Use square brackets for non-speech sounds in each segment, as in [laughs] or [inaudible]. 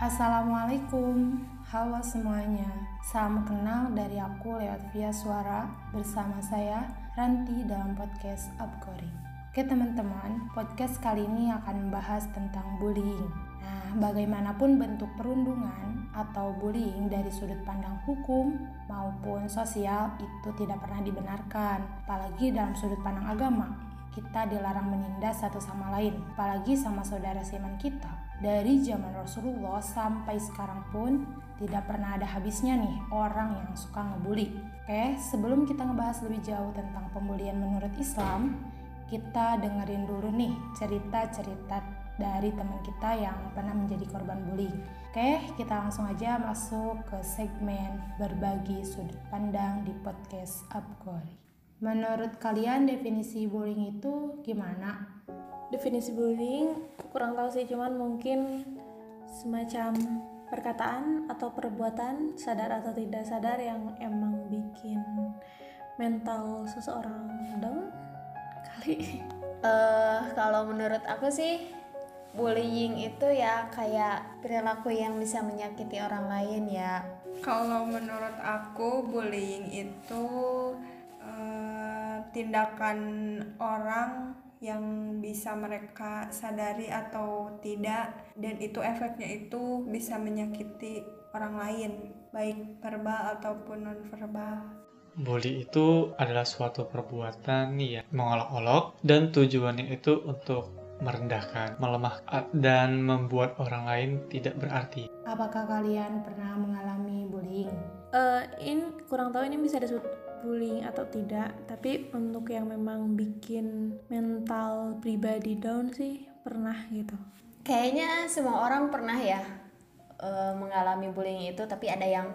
Assalamualaikum, halo semuanya. Salam kenal dari aku lewat via suara bersama saya Ranti dalam podcast Upcoring. Oke teman-teman, podcast kali ini akan membahas tentang bullying. Nah, bagaimanapun bentuk perundungan atau bullying dari sudut pandang hukum maupun sosial itu tidak pernah dibenarkan, apalagi dalam sudut pandang agama. Kita dilarang menindas satu sama lain, apalagi sama saudara seiman kita dari zaman Rasulullah sampai sekarang pun tidak pernah ada habisnya nih orang yang suka ngebully. Oke, sebelum kita ngebahas lebih jauh tentang pembulian menurut Islam, kita dengerin dulu nih cerita-cerita dari teman kita yang pernah menjadi korban bullying. Oke, kita langsung aja masuk ke segmen berbagi sudut pandang di podcast Upgori. Menurut kalian definisi bullying itu gimana? definisi bullying kurang tahu sih cuman mungkin semacam perkataan atau perbuatan sadar atau tidak sadar yang emang bikin mental seseorang down kali uh, [laughs] kalau menurut aku sih bullying itu ya kayak perilaku yang bisa menyakiti orang lain ya kalau menurut aku bullying itu tindakan orang yang bisa mereka sadari atau tidak dan itu efeknya itu bisa menyakiti orang lain baik verbal ataupun non verbal Bully itu adalah suatu perbuatan ya mengolok-olok dan tujuannya itu untuk merendahkan, melemahkan, dan membuat orang lain tidak berarti. Apakah kalian pernah mengalami bullying? Uh, ini kurang tahu ini bisa disebut bullying atau tidak tapi untuk yang memang bikin mental pribadi down sih pernah gitu kayaknya semua orang pernah ya uh, mengalami bullying itu tapi ada yang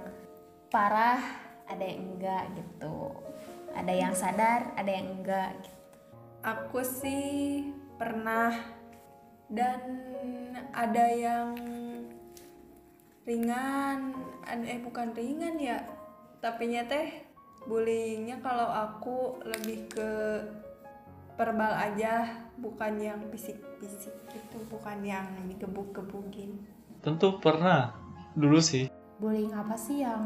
parah ada yang enggak gitu ada yang sadar ada yang enggak gitu. aku sih pernah dan ada yang ringan eh bukan ringan ya tapi teh bullyingnya kalau aku lebih ke verbal aja bukan yang fisik-fisik gitu bukan yang digebuk-gebukin tentu pernah dulu sih. Bullying apa sih yang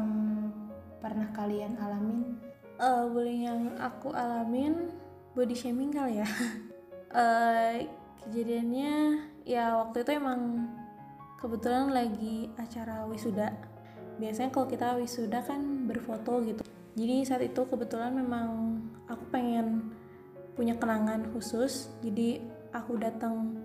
pernah kalian alamin? Uh, bullying yang aku alamin body shaming kali ya. Uh, [laughs] kejadiannya ya waktu itu emang kebetulan lagi acara wisuda. Biasanya kalau kita wisuda kan berfoto gitu jadi saat itu kebetulan memang aku pengen punya kenangan khusus. Jadi aku datang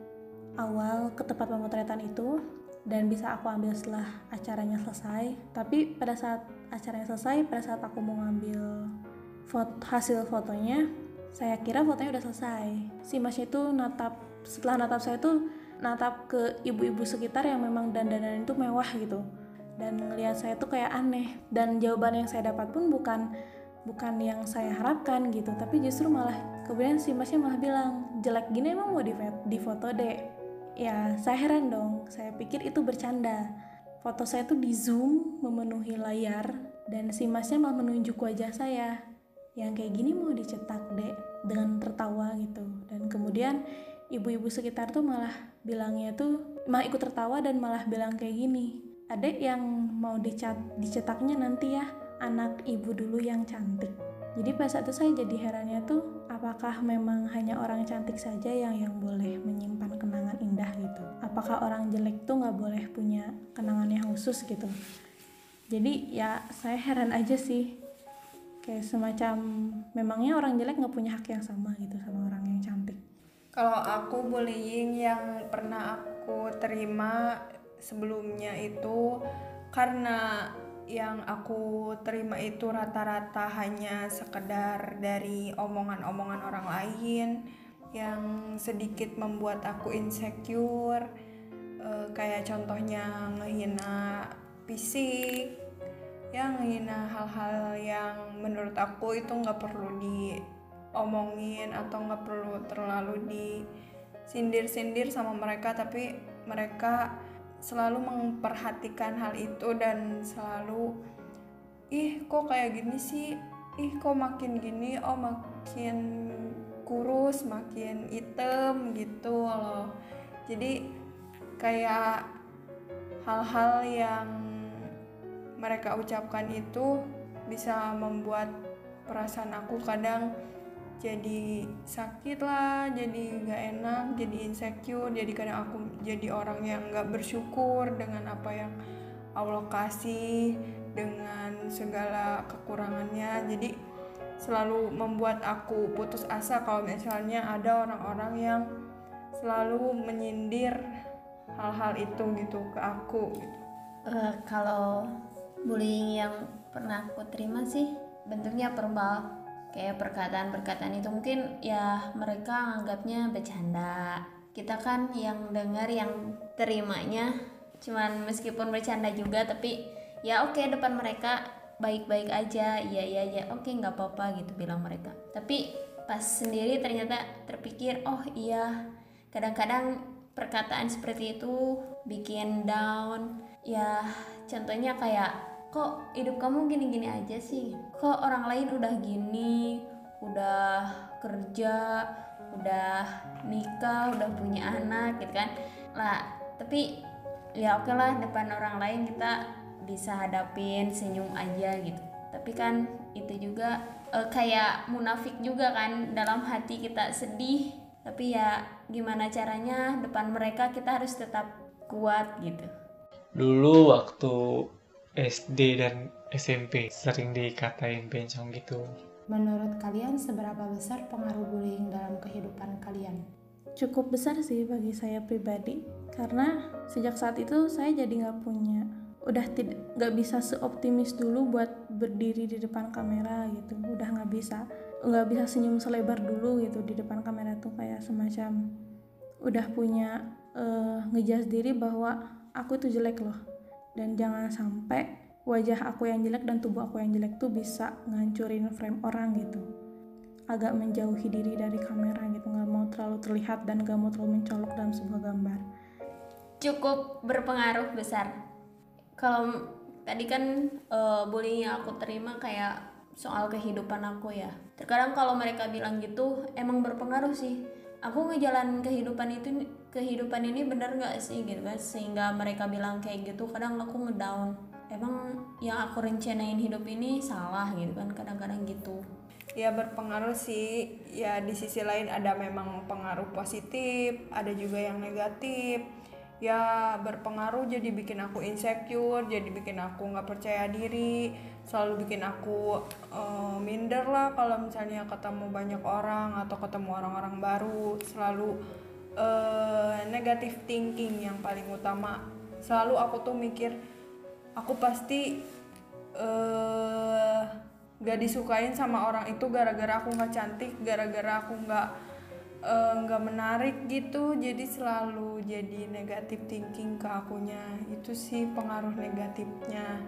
awal ke tempat pemotretan itu dan bisa aku ambil setelah acaranya selesai. Tapi pada saat acaranya selesai pada saat aku mau ngambil foto, hasil fotonya saya kira fotonya udah selesai. Si masnya itu natap setelah natap saya tuh natap ke ibu-ibu sekitar yang memang dandanan itu mewah gitu dan ngelihat saya tuh kayak aneh. Dan jawaban yang saya dapat pun bukan bukan yang saya harapkan gitu. Tapi justru malah kemudian si masnya malah bilang jelek gini emang mau di foto deh. Ya saya heran dong. Saya pikir itu bercanda. Foto saya tuh di zoom memenuhi layar dan si masnya malah menunjuk wajah saya. Yang kayak gini mau dicetak deh dengan tertawa gitu. Dan kemudian ibu-ibu sekitar tuh malah bilangnya tuh malah ikut tertawa dan malah bilang kayak gini adek yang mau dicat dicetaknya nanti ya anak ibu dulu yang cantik. Jadi pas itu saya jadi herannya tuh apakah memang hanya orang cantik saja yang yang boleh menyimpan kenangan indah gitu? Apakah orang jelek tuh nggak boleh punya kenangan yang khusus gitu? Jadi ya saya heran aja sih. Kayak semacam memangnya orang jelek nggak punya hak yang sama gitu sama orang yang cantik? Kalau aku bullying yang pernah aku terima sebelumnya itu karena yang aku terima itu rata-rata hanya sekedar dari omongan-omongan orang lain yang sedikit membuat aku insecure e, kayak contohnya ngehina fisik yang ngehina hal-hal yang menurut aku itu nggak perlu diomongin atau nggak perlu terlalu disindir-sindir sama mereka tapi mereka selalu memperhatikan hal itu dan selalu ih kok kayak gini sih? Ih kok makin gini? Oh makin kurus makin hitam gitu loh. Jadi kayak hal-hal yang mereka ucapkan itu bisa membuat perasaan aku kadang jadi sakit lah, jadi gak enak, jadi insecure, jadi kadang aku jadi orang yang gak bersyukur dengan apa yang Allah kasih, dengan segala kekurangannya. Jadi selalu membuat aku putus asa kalau misalnya ada orang-orang yang selalu menyindir hal-hal itu gitu ke aku. Uh, kalau bullying yang pernah aku terima sih bentuknya verbal kayak perkataan-perkataan itu mungkin ya mereka anggapnya bercanda. Kita kan yang dengar yang terimanya cuman meskipun bercanda juga tapi ya oke okay, depan mereka baik-baik aja. Iya iya iya oke okay, nggak apa-apa gitu bilang mereka. Tapi pas sendiri ternyata terpikir oh iya kadang-kadang perkataan seperti itu bikin down. Ya contohnya kayak kok hidup kamu gini-gini aja sih? Kok orang lain udah gini udah kerja udah nikah udah punya anak gitu kan? Lah tapi ya oke okay lah depan orang lain kita bisa hadapin senyum aja gitu. Tapi kan itu juga uh, kayak munafik juga kan dalam hati kita sedih. Tapi ya gimana caranya depan mereka kita harus tetap kuat gitu. Dulu waktu SD dan SMP sering dikatain bencong gitu. Menurut kalian seberapa besar pengaruh bullying dalam kehidupan kalian? Cukup besar sih bagi saya pribadi karena sejak saat itu saya jadi nggak punya udah tidak nggak bisa seoptimis dulu buat berdiri di depan kamera gitu udah nggak bisa nggak bisa senyum selebar dulu gitu di depan kamera tuh kayak semacam udah punya uh, ngejas diri bahwa aku itu jelek loh dan jangan sampai wajah aku yang jelek dan tubuh aku yang jelek tuh bisa ngancurin frame orang gitu. Agak menjauhi diri dari kamera gitu nggak mau terlalu terlihat dan nggak mau terlalu mencolok dalam sebuah gambar. Cukup berpengaruh besar. Kalau tadi kan uh, bullying yang aku terima kayak soal kehidupan aku ya. Terkadang kalau mereka bilang gitu emang berpengaruh sih. Aku ngejalan kehidupan itu kehidupan ini bener nggak sih gitu kan? Sehingga mereka bilang kayak gitu kadang aku ngedown. Emang yang aku rencanain hidup ini salah gitu kan? Kadang-kadang gitu. Ya berpengaruh sih. Ya di sisi lain ada memang pengaruh positif ada juga yang negatif. Ya berpengaruh jadi bikin aku insecure jadi bikin aku nggak percaya diri selalu bikin aku uh, minder lah kalau misalnya ketemu banyak orang atau ketemu orang-orang baru. Selalu uh, negative thinking yang paling utama. Selalu aku tuh mikir aku pasti uh, gak disukain sama orang itu gara-gara aku nggak cantik gara-gara aku nggak nggak uh, menarik gitu. Jadi selalu jadi negatif thinking ke akunya. Itu sih pengaruh negatifnya.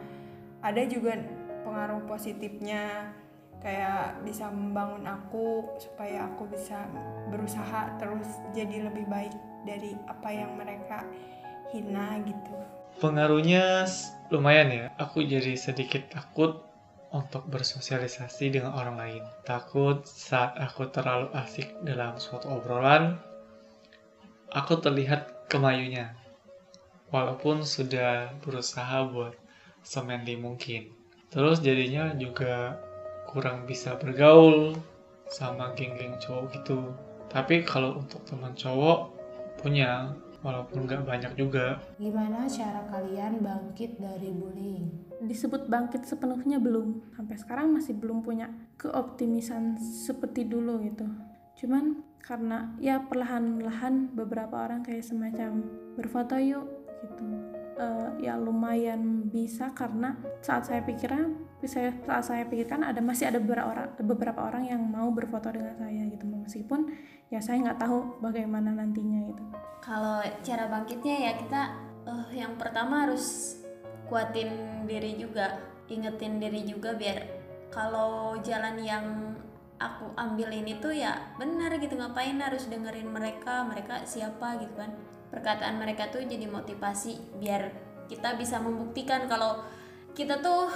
Ada juga pengaruh positifnya kayak bisa membangun aku supaya aku bisa berusaha terus jadi lebih baik dari apa yang mereka hina gitu. Pengaruhnya lumayan ya. Aku jadi sedikit takut untuk bersosialisasi dengan orang lain. Takut saat aku terlalu asik dalam suatu obrolan, aku terlihat kemayunya. Walaupun sudah berusaha buat semenli mungkin. Terus jadinya juga kurang bisa bergaul sama geng-geng cowok gitu. Tapi kalau untuk teman cowok punya walaupun nggak banyak juga. Gimana cara kalian bangkit dari bullying? Disebut bangkit sepenuhnya belum. Sampai sekarang masih belum punya keoptimisan seperti dulu gitu. Cuman karena ya perlahan-lahan beberapa orang kayak semacam berfoto yuk gitu. Uh, ya lumayan bisa karena saat saya pikirnya saya saat saya pikirkan ada masih ada beberapa orang beberapa orang yang mau berfoto dengan saya gitu meskipun ya saya nggak tahu bagaimana nantinya gitu. Kalau cara bangkitnya ya kita uh, yang pertama harus kuatin diri juga ingetin diri juga biar kalau jalan yang aku ambil ini tuh ya benar gitu ngapain harus dengerin mereka mereka siapa gitu kan. Perkataan mereka tuh jadi motivasi biar kita bisa membuktikan kalau kita tuh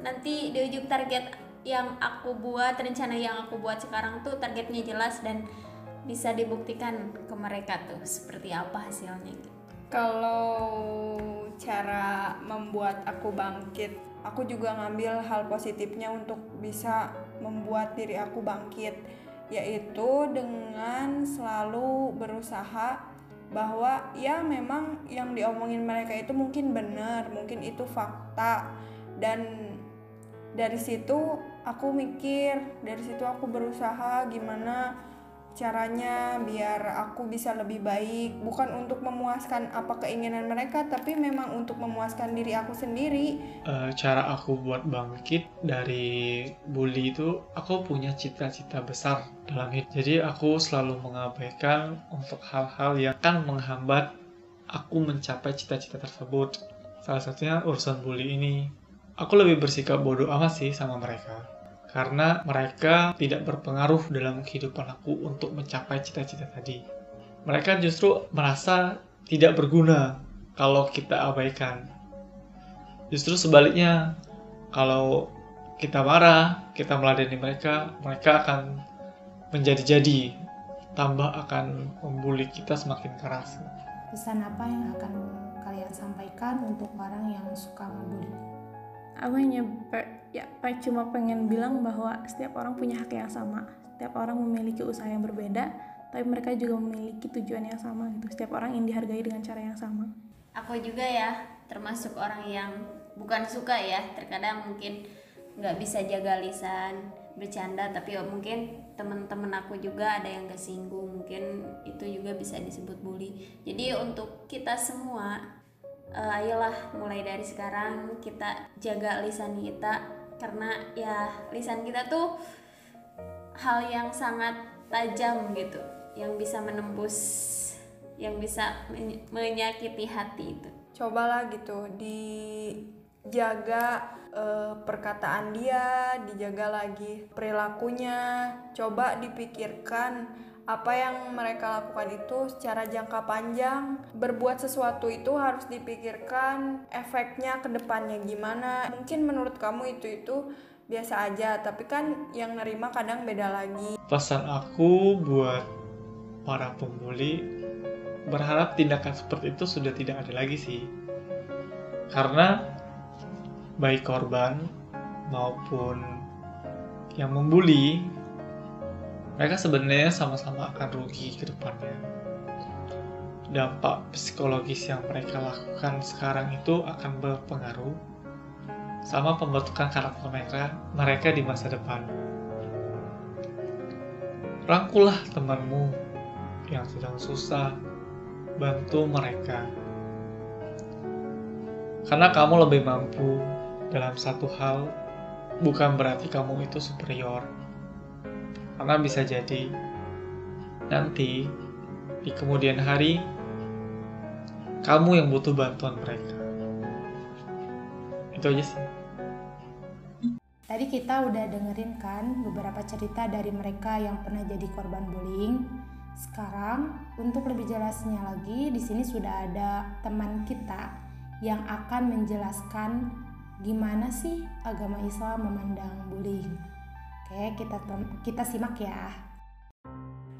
nanti di ujung target yang aku buat rencana yang aku buat sekarang tuh targetnya jelas dan bisa dibuktikan ke mereka tuh seperti apa hasilnya gitu. Kalau cara membuat aku bangkit. Aku juga ngambil hal positifnya untuk bisa membuat diri aku bangkit, yaitu dengan selalu berusaha bahwa ya memang yang diomongin mereka itu mungkin benar, mungkin itu fakta dan dari situ aku mikir, dari situ aku berusaha gimana caranya biar aku bisa lebih baik. Bukan untuk memuaskan apa keinginan mereka tapi memang untuk memuaskan diri aku sendiri. Eh, cara aku buat bangkit dari bully itu aku punya cita-cita besar dalam hidup. Jadi aku selalu mengabaikan untuk hal-hal yang akan menghambat aku mencapai cita-cita tersebut. Salah satunya urusan bully ini aku lebih bersikap bodoh amat sih sama mereka karena mereka tidak berpengaruh dalam kehidupan aku untuk mencapai cita-cita tadi mereka justru merasa tidak berguna kalau kita abaikan Justru sebaliknya, kalau kita marah, kita meladeni mereka, mereka akan menjadi-jadi, tambah akan membuli kita semakin keras. Pesan apa yang akan kalian sampaikan untuk orang yang suka ngebully? Aku hanya ya cuma pengen bilang bahwa setiap orang punya hak yang sama. Setiap orang memiliki usaha yang berbeda tapi mereka juga memiliki tujuan yang sama gitu. Setiap orang ingin dihargai dengan cara yang sama. Aku juga ya termasuk orang yang bukan suka ya. Terkadang mungkin nggak bisa jaga lisan bercanda tapi ya mungkin teman-teman aku juga ada yang kesinggung. Mungkin itu juga bisa disebut bully. Jadi untuk kita semua eh, ayolah mulai dari sekarang kita jaga lisan kita. Karena ya lisan kita tuh hal yang sangat tajam gitu. Yang bisa menembus yang bisa men- menyakiti hati itu. Cobalah gitu dijaga eh, perkataan dia dijaga lagi perilakunya. Coba dipikirkan apa yang mereka lakukan itu secara jangka panjang. Berbuat sesuatu itu harus dipikirkan efeknya ke depannya gimana. Mungkin menurut kamu itu itu biasa aja tapi kan yang nerima kadang beda lagi. Pesan aku buat para pembuli, berharap tindakan seperti itu sudah tidak ada lagi sih. Karena baik korban maupun yang membuli, mereka sebenarnya sama-sama akan rugi ke depannya. Dampak psikologis yang mereka lakukan sekarang itu akan berpengaruh sama pembentukan karakter mereka, mereka di masa depan. Rangkulah temanmu yang sedang susah, bantu mereka. Karena kamu lebih mampu dalam satu hal, bukan berarti kamu itu superior. Karena bisa jadi nanti di kemudian hari kamu yang butuh bantuan mereka. Itu aja sih. Tadi kita udah dengerin kan beberapa cerita dari mereka yang pernah jadi korban bullying. Sekarang untuk lebih jelasnya lagi di sini sudah ada teman kita yang akan menjelaskan gimana sih agama Islam memandang bullying. Oke, kita kita simak ya.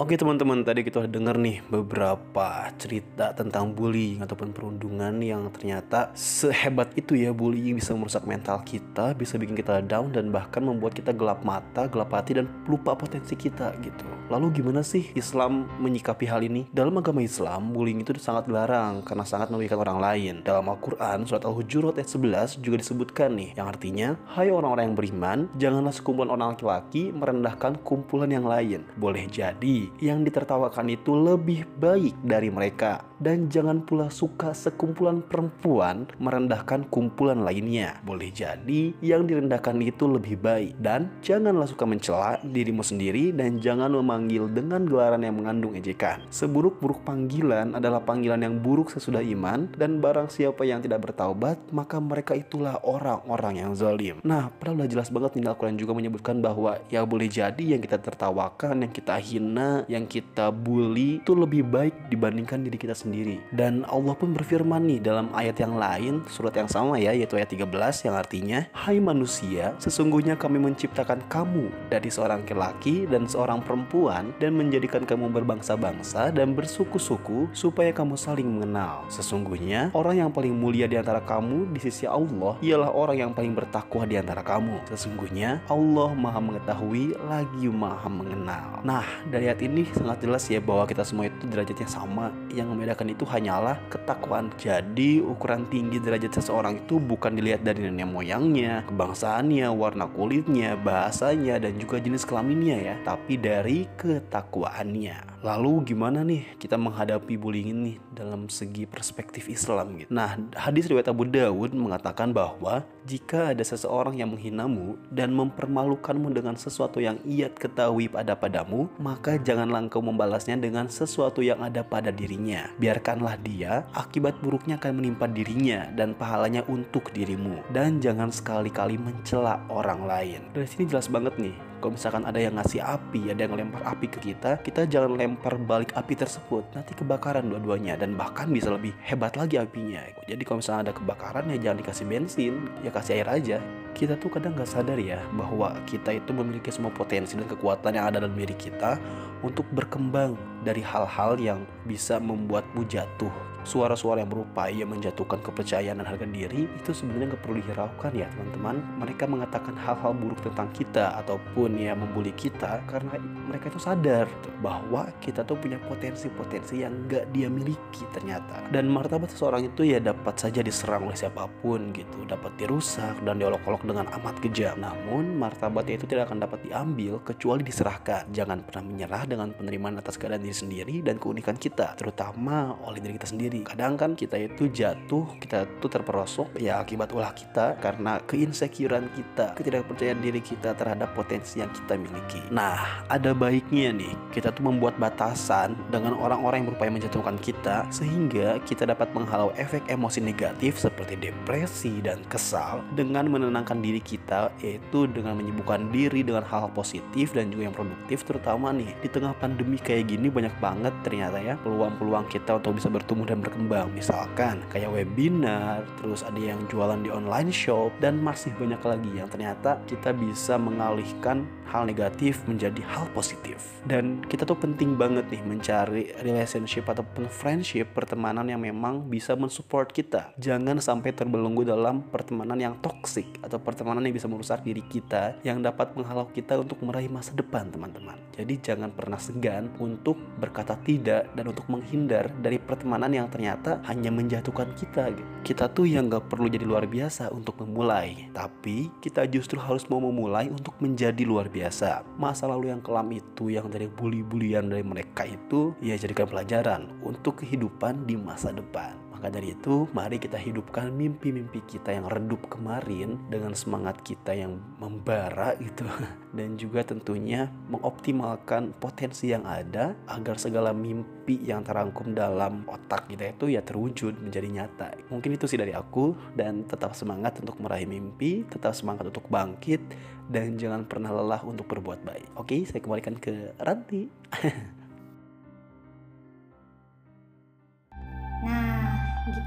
Oke teman-teman, tadi kita udah denger nih beberapa cerita tentang bullying ataupun perundungan yang ternyata sehebat itu ya bullying bisa merusak mental kita, bisa bikin kita down dan bahkan membuat kita gelap mata, gelap hati dan lupa potensi kita gitu. Lalu gimana sih Islam menyikapi hal ini? Dalam agama Islam, bullying itu sangat dilarang karena sangat merugikan orang lain. Dalam Al-Quran, surat Al-Hujurat ayat 11 juga disebutkan nih, yang artinya, Hai orang-orang yang beriman, janganlah sekumpulan orang laki-laki merendahkan kumpulan yang lain. Boleh jadi, yang ditertawakan itu lebih baik dari mereka. Dan jangan pula suka sekumpulan perempuan merendahkan kumpulan lainnya. Boleh jadi, yang direndahkan itu lebih baik. Dan janganlah suka mencela dirimu sendiri dan jangan memanggil dengan gelaran yang mengandung ejekan. Seburuk-buruk panggilan adalah panggilan yang buruk sesudah iman dan barang siapa yang tidak bertaubat maka mereka itulah orang-orang yang zalim. Nah, padahal udah jelas banget nih Al-Quran juga menyebutkan bahwa ya boleh jadi yang kita tertawakan, yang kita hina, yang kita bully itu lebih baik dibandingkan diri kita sendiri sendiri. Dan Allah pun berfirman nih dalam ayat yang lain, surat yang sama ya, yaitu ayat 13 yang artinya, Hai manusia, sesungguhnya kami menciptakan kamu dari seorang laki-laki dan seorang perempuan dan menjadikan kamu berbangsa-bangsa dan bersuku-suku supaya kamu saling mengenal. Sesungguhnya orang yang paling mulia di antara kamu di sisi Allah ialah orang yang paling bertakwa di antara kamu. Sesungguhnya Allah Maha mengetahui lagi Maha mengenal. Nah, dari ayat ini sangat jelas ya bahwa kita semua itu derajatnya sama. Yang membedakan itu hanyalah ketakwaan. Jadi, ukuran tinggi derajat seseorang itu bukan dilihat dari nenek moyangnya, kebangsaannya, warna kulitnya, bahasanya, dan juga jenis kelaminnya ya, tapi dari ketakwaannya. Lalu gimana nih kita menghadapi bullying ini dalam segi perspektif Islam gitu. Nah, hadis riwayat Abu Dawud mengatakan bahwa jika ada seseorang yang menghinamu dan mempermalukanmu dengan sesuatu yang ia ketahui pada padamu, maka janganlah engkau membalasnya dengan sesuatu yang ada pada dirinya. Biarkanlah dia, akibat buruknya akan menimpa dirinya dan pahalanya untuk dirimu. Dan jangan sekali-kali mencela orang lain. Dari sini jelas banget nih, kalau misalkan ada yang ngasih api, ada yang lempar api ke kita, kita jangan lempar balik api tersebut. Nanti kebakaran dua-duanya dan bahkan bisa lebih hebat lagi apinya. Jadi kalau misalnya ada kebakaran ya jangan dikasih bensin, ya kasih air aja. Kita tuh kadang nggak sadar ya bahwa kita itu memiliki semua potensi dan kekuatan yang ada dalam diri kita untuk berkembang dari hal-hal yang bisa membuatmu jatuh suara-suara yang berupaya menjatuhkan kepercayaan dan harga diri itu sebenarnya nggak perlu dihiraukan ya teman-teman. Mereka mengatakan hal-hal buruk tentang kita ataupun ya membuli kita karena mereka itu sadar bahwa kita tuh punya potensi-potensi yang nggak dia miliki ternyata. Dan martabat seseorang itu ya dapat saja diserang oleh siapa pun gitu. Dapat dirusak dan diolok-olok dengan amat kejam. Namun martabatnya itu tidak akan dapat diambil kecuali diserahkan. Jangan pernah menyerah dengan penerimaan atas keadaan diri sendiri dan keunikan kita terutama oleh diri kita sendiri sendiri. Kadang kan kita itu jatuh, kita tuh terperosok ya akibat ulah kita karena keinsecurean kita, ketidakpercayaan diri kita terhadap potensi yang kita miliki. Nah, ada baiknya nih kita tuh membuat batasan dengan orang-orang yang berupaya menjatuhkan kita sehingga kita dapat menghalau efek emosi negatif seperti depresi dan kesal dengan menenangkan diri kita yaitu dengan menyibukkan diri dengan hal-hal positif dan juga yang produktif terutama nih di tengah pandemi kayak gini banyak banget ternyata ya peluang-peluang kita untuk bisa bertumbuh dan berkembang. Misalkan kayak webinar terus ada yang jualan di online shop dan masih banyak lagi yang ternyata kita bisa mengalihkan hal negatif menjadi hal positif. Dan kita tuh penting banget nih mencari relationship ataupun friendship pertemanan yang memang bisa mensupport kita. Jangan sampai terbelenggu dalam pertemanan yang toksik atau pertemanan yang bisa merusak diri kita yang dapat menghalau kita untuk meraih masa depan teman-teman. Jadi jangan pernah segan untuk berkata tidak dan untuk menghindar dari pertemanan yang ternyata hanya menjatuhkan kita gitu. Kita tuh yang gak perlu jadi luar biasa untuk memulai, tapi kita justru harus mau memulai untuk menjadi luar biasa. Masa lalu yang kelam itu, yang dari bully-bulian dari mereka itu, ya jadikan pelajaran untuk kehidupan di masa depan. Maka dari itu, mari kita hidupkan mimpi-mimpi kita yang redup kemarin dengan semangat kita yang membara gitu. [laughs] Dan juga tentunya mengoptimalkan potensi yang ada agar segala mimpi yang terangkum dalam otak kita itu ya terwujud menjadi nyata. Mungkin itu sih dari aku dan tetap semangat untuk meraih mimpi, tetap semangat untuk bangkit dan jangan pernah lelah untuk berbuat baik. Oke, saya kembalikan ke Ranti. [laughs]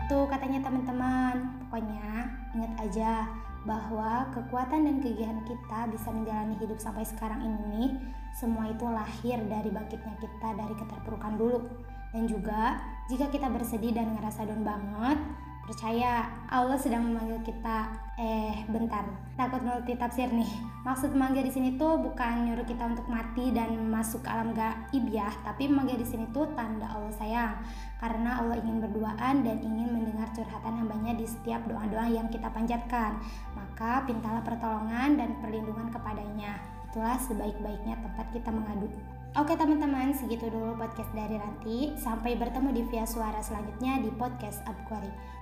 Gitu katanya teman-teman. Pokoknya ingat aja bahwa kekuatan dan kegiatan kita bisa menjalani hidup sampai sekarang ini semua itu lahir dari bangkitnya kita dari keterpurukan dulu. Dan juga jika kita bersedih dan ngerasa down banget, Percaya Allah sedang memanggil kita. Eh, bentar. Takut multi tafsir nih. Maksud memanggil di sini tuh bukan nyuruh kita untuk mati dan masuk ke alam gaib ya, tapi memanggil di sini tuh tanda Allah sayang. Karena Allah ingin berduaan dan ingin mendengar curhatan hambanya di setiap doa-doa yang kita panjatkan. Maka pintalah pertolongan dan perlindungan kepadanya. Itulah sebaik-baiknya tempat kita mengadu. Oke teman-teman, segitu dulu podcast dari Ranti. Sampai bertemu di via suara selanjutnya di podcast Abkori.